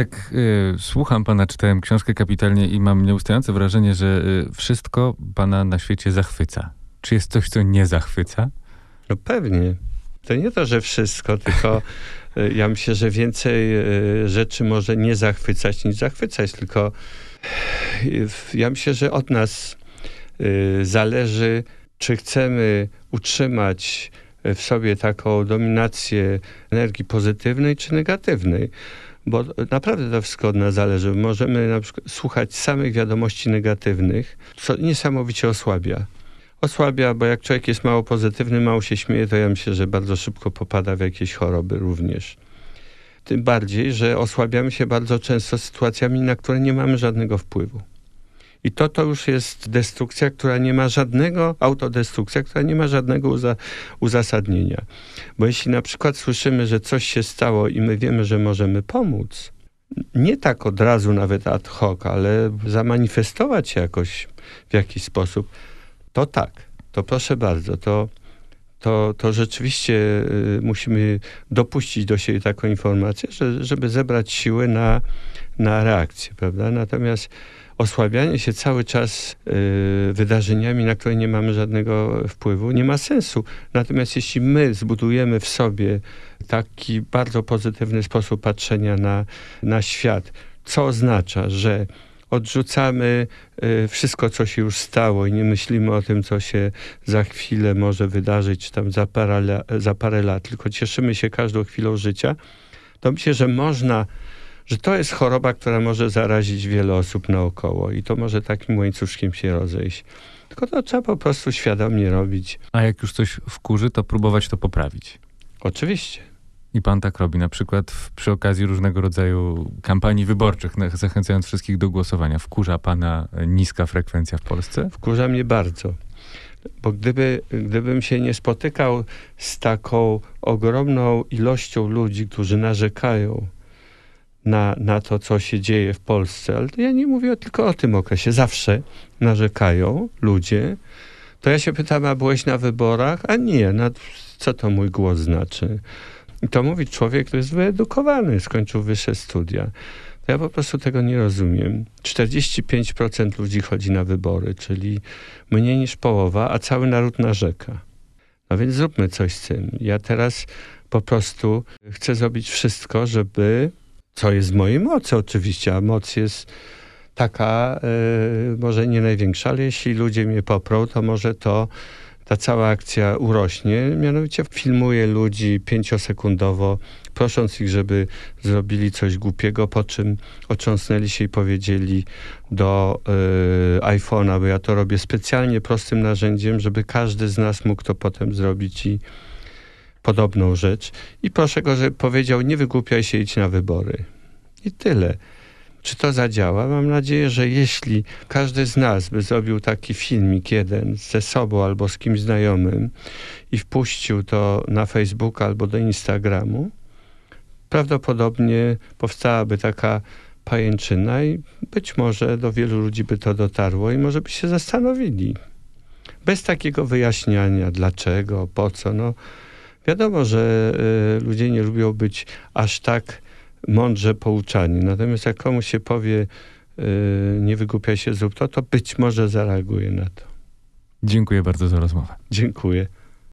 Tak y, słucham pana, czytałem książkę kapitalnie i mam nieustające wrażenie, że y, wszystko pana na świecie zachwyca. Czy jest coś, co nie zachwyca? No pewnie. To nie to, że wszystko, tylko y, ja myślę, że więcej y, rzeczy może nie zachwycać niż zachwycać, tylko y, ja myślę, że od nas zależy, czy chcemy utrzymać w sobie taką dominację energii pozytywnej czy negatywnej. Bo naprawdę to wszystko od nas zależy. Możemy na przykład słuchać samych wiadomości negatywnych, co niesamowicie osłabia. Osłabia, bo jak człowiek jest mało pozytywny, mało się śmieje, to ja myślę, że bardzo szybko popada w jakieś choroby również. Tym bardziej, że osłabiamy się bardzo często sytuacjami, na które nie mamy żadnego wpływu. I to to już jest destrukcja, która nie ma żadnego, autodestrukcja, która nie ma żadnego uza, uzasadnienia. Bo jeśli na przykład słyszymy, że coś się stało i my wiemy, że możemy pomóc, nie tak od razu nawet ad hoc, ale zamanifestować jakoś w jakiś sposób, to tak, to proszę bardzo, to, to, to rzeczywiście y, musimy dopuścić do siebie taką informację, że, żeby zebrać siły na, na reakcję, prawda? Natomiast osłabianie się cały czas y, wydarzeniami, na które nie mamy żadnego wpływu, nie ma sensu. Natomiast jeśli my zbudujemy w sobie taki bardzo pozytywny sposób patrzenia na, na świat, co oznacza, że odrzucamy y, wszystko, co się już stało i nie myślimy o tym, co się za chwilę może wydarzyć, czy tam za parę, za parę lat, tylko cieszymy się każdą chwilą życia, to myślę, że można że to jest choroba, która może zarazić wiele osób naokoło i to może takim łańcuszkiem się rozejść. Tylko to trzeba po prostu świadomie robić. A jak już coś wkurzy, to próbować to poprawić. Oczywiście. I pan tak robi, na przykład w, przy okazji różnego rodzaju kampanii wyborczych, zachęcając wszystkich do głosowania. Wkurza pana niska frekwencja w Polsce? Wkurza mnie bardzo. Bo gdyby, gdybym się nie spotykał z taką ogromną ilością ludzi, którzy narzekają na, na to, co się dzieje w Polsce, ale ja nie mówię tylko o tym okresie. Zawsze narzekają ludzie. To ja się pytam, a byłeś na wyborach? A nie, na, co to mój głos znaczy? I to mówi człowiek, który jest wyedukowany, skończył wyższe studia. To ja po prostu tego nie rozumiem. 45% ludzi chodzi na wybory, czyli mniej niż połowa, a cały naród narzeka. No więc zróbmy coś z tym. Ja teraz po prostu chcę zrobić wszystko, żeby co jest w mojej mocy oczywiście, a moc jest taka, y, może nie największa, ale jeśli ludzie mnie poprą, to może to ta cała akcja urośnie. Mianowicie filmuję ludzi pięciosekundowo, prosząc ich, żeby zrobili coś głupiego, po czym otrząsnęli się i powiedzieli do y, iPhone'a, bo ja to robię specjalnie prostym narzędziem, żeby każdy z nas mógł to potem zrobić i podobną rzecz i proszę go, żeby powiedział, nie wygłupiaj się, idź na wybory. I tyle. Czy to zadziała? Mam nadzieję, że jeśli każdy z nas by zrobił taki filmik jeden ze sobą albo z kimś znajomym i wpuścił to na Facebook albo do Instagramu, prawdopodobnie powstałaby taka pajęczyna i być może do wielu ludzi by to dotarło i może by się zastanowili. Bez takiego wyjaśniania dlaczego, po co, no Wiadomo, że y, ludzie nie lubią być aż tak mądrze pouczani. Natomiast jak komuś się powie, y, nie wygłupiaj się, zrób to, to być może zareaguje na to. Dziękuję bardzo za rozmowę. Dziękuję.